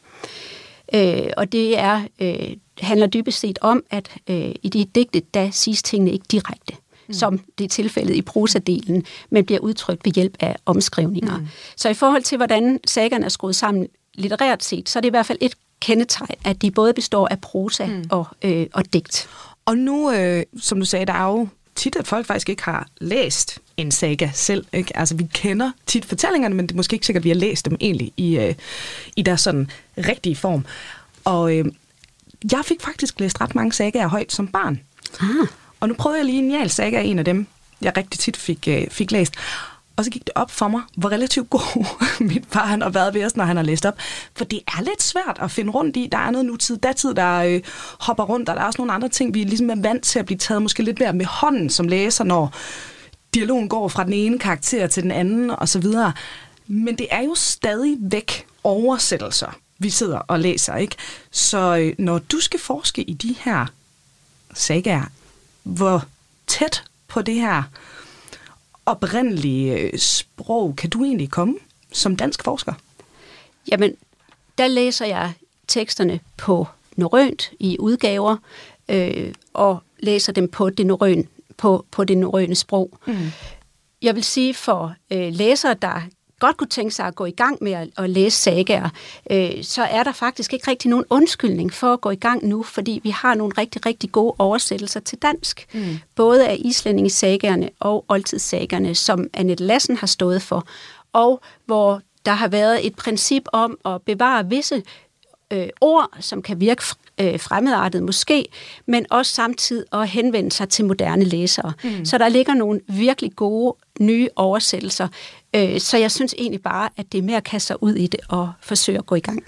Øh, og det er, øh, handler dybest set om, at øh, i de digte, der siges tingene ikke direkte, mm. som det er tilfældet i prosadelen, men bliver udtrykt ved hjælp af omskrivninger. Mm. Så i forhold til, hvordan sagerne er skruet sammen litterært set, så er det i hvert fald et kendetegn, at de både består af prosa mm. og, øh, og digt. Og nu, øh, som du sagde, der er jo tit, at folk faktisk ikke har læst en saga selv. Ikke? Altså, vi kender tit fortællingerne, men det er måske ikke sikkert, at vi har læst dem egentlig i, øh, i deres sådan rigtige form. Og øh, jeg fik faktisk læst ret mange sagaer højt som barn. Ah. Og nu prøvede jeg lige en Njal saga, en af dem, jeg rigtig tit fik, øh, fik læst. Og så gik det op for mig, hvor relativt god mit far han har været ved os, når han har læst op. For det er lidt svært at finde rundt i. Der er noget nutid, datid, der øh, hopper rundt, og der er også nogle andre ting, vi ligesom er vant til at blive taget måske lidt mere med hånden som læser, når dialogen går fra den ene karakter til den anden osv. Men det er jo stadig væk oversættelser, vi sidder og læser, ikke? Så øh, når du skal forske i de her sagaer, hvor tæt på det her oprindelige øh, sprog kan du egentlig komme som dansk forsker? Jamen, der læser jeg teksterne på norrønt i udgaver, øh, og læser dem på det, norrøn, på, på det norrøne sprog. Mm. Jeg vil sige for øh, læsere, der godt kunne tænke sig at gå i gang med at, at læse sagaer, øh, så er der faktisk ikke rigtig nogen undskyldning for at gå i gang nu, fordi vi har nogle rigtig, rigtig gode oversættelser til dansk. Mm. Både af islændingesagerne og oldtidssagerne, som Annette Lassen har stået for, og hvor der har været et princip om at bevare visse øh, ord, som kan virke øh, fremmedartet måske, men også samtidig at henvende sig til moderne læsere. Mm. Så der ligger nogle virkelig gode nye oversættelser, øh, så jeg synes egentlig bare, at det er med at kaste sig ud i det og forsøge at gå i gang.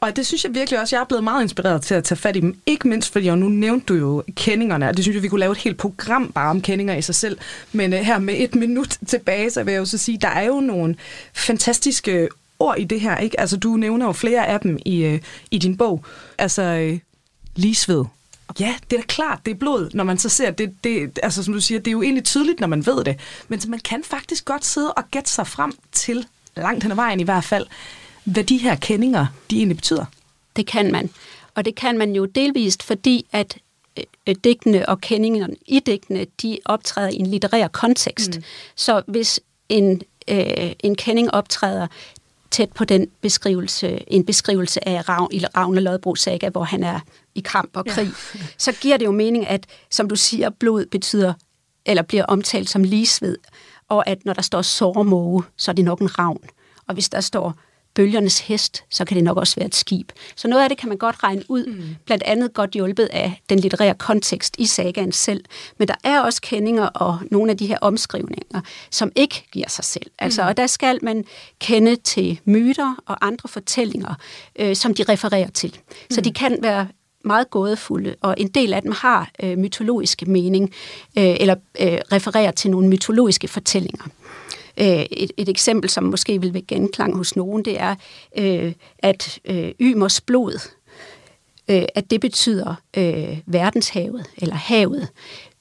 Og det synes jeg virkelig også, jeg er blevet meget inspireret til at tage fat i dem. Ikke mindst, fordi og nu nævnte du jo kendingerne, og det synes jeg, vi kunne lave et helt program bare om kendinger i sig selv. Men øh, her med et minut tilbage, så vil jeg jo så sige, der er jo nogle fantastiske ord i det her. ikke? Altså, du nævner jo flere af dem i, øh, i din bog. Altså, øh, ligesved. Ja, det er da klart, det er blod, når man så ser det. det altså, som du siger, det er jo egentlig tydeligt, når man ved det. Men så man kan faktisk godt sidde og gætte sig frem til, langt hen ad vejen i hvert fald, hvad de her kendinger, de egentlig betyder. Det kan man. Og det kan man jo delvist, fordi at øh, digtene og kendingerne i digtene, de optræder i en litterær kontekst. Mm. Så hvis en, øh, en kending optræder tæt på den beskrivelse, en beskrivelse af Ravn, i Ravne Lodbro saga, hvor han er i kamp og krig, ja. så giver det jo mening, at, som du siger, blod betyder, eller bliver omtalt som ligesved, og at når der står sårmåge, så er det nok en ravn. Og hvis der står bølgernes hest, så kan det nok også være et skib. Så noget af det kan man godt regne ud, mm. blandt andet godt hjulpet af den litterære kontekst i sagaen selv. Men der er også kendinger og nogle af de her omskrivninger, som ikke giver sig selv. Altså, mm. Og der skal man kende til myter og andre fortællinger, øh, som de refererer til. Mm. Så de kan være meget gådefulde, og en del af dem har øh, mytologiske mening, øh, eller øh, refererer til nogle mytologiske fortællinger. Et, et eksempel, som måske vil vække genklang hos nogen, det er, øh, at øh, Ymers blod, øh, at det betyder øh, verdenshavet, eller havet.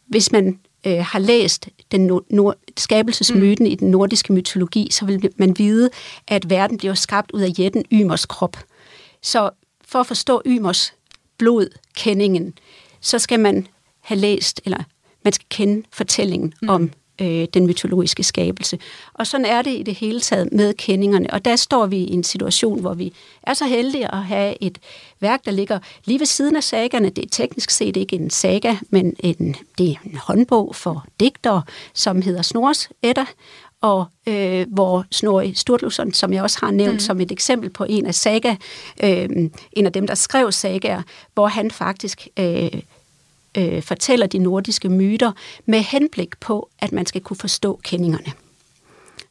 Hvis man øh, har læst den nord- nord- skabelsesmyten mm. i den nordiske mytologi, så vil man vide, at verden bliver skabt ud af jætten Ymers krop. Så for at forstå Ymers blod, kendingen, så skal man have læst, eller man skal kende fortællingen mm. om øh, den mytologiske skabelse. Og sådan er det i det hele taget med kendingerne. Og der står vi i en situation, hvor vi er så heldige at have et værk, der ligger lige ved siden af sagerne. Det er teknisk set ikke en saga, men en, det er en håndbog for digtere, som hedder Snors Edda, og øh, hvor Snorri Sturluson, som jeg også har nævnt mm. som et eksempel på en af saga, øh, en af dem, der skrev sagaer, hvor han faktisk øh, øh, fortæller de nordiske myter med henblik på, at man skal kunne forstå kendingerne.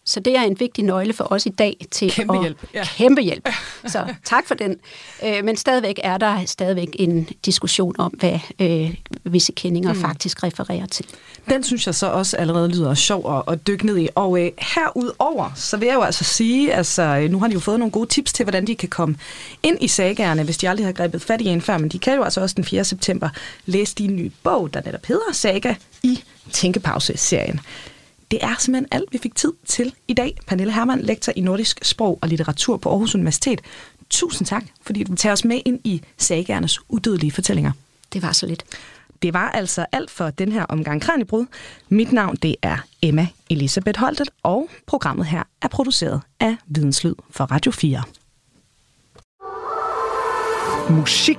Så det er en vigtig nøgle for os i dag til Kæmpe at hjælp, ja. kæmpe hjælp. Så tak for den. Øh, men stadigvæk er der stadigvæk en diskussion om, hvad øh, visse kendinger mm. faktisk refererer til. Den synes jeg så også allerede lyder sjov at, dykke ned i. Og øh, herudover, så vil jeg jo altså sige, altså øh, nu har de jo fået nogle gode tips til, hvordan de kan komme ind i sagerne, hvis de aldrig har grebet fat i en før, men de kan jo altså også den 4. september læse din nye bog, der netop hedder Saga i Tænkepause-serien. Det er simpelthen alt, vi fik tid til i dag. Pernille Hermann, lektor i nordisk sprog og litteratur på Aarhus Universitet. Tusind tak, fordi du tager os med ind i sagærnes udødelige fortællinger. Det var så lidt. Det var altså alt for den her omgang Kranjebrud. Mit navn det er Emma Elisabeth Holtet, og programmet her er produceret af Videnslyd for Radio 4. Musik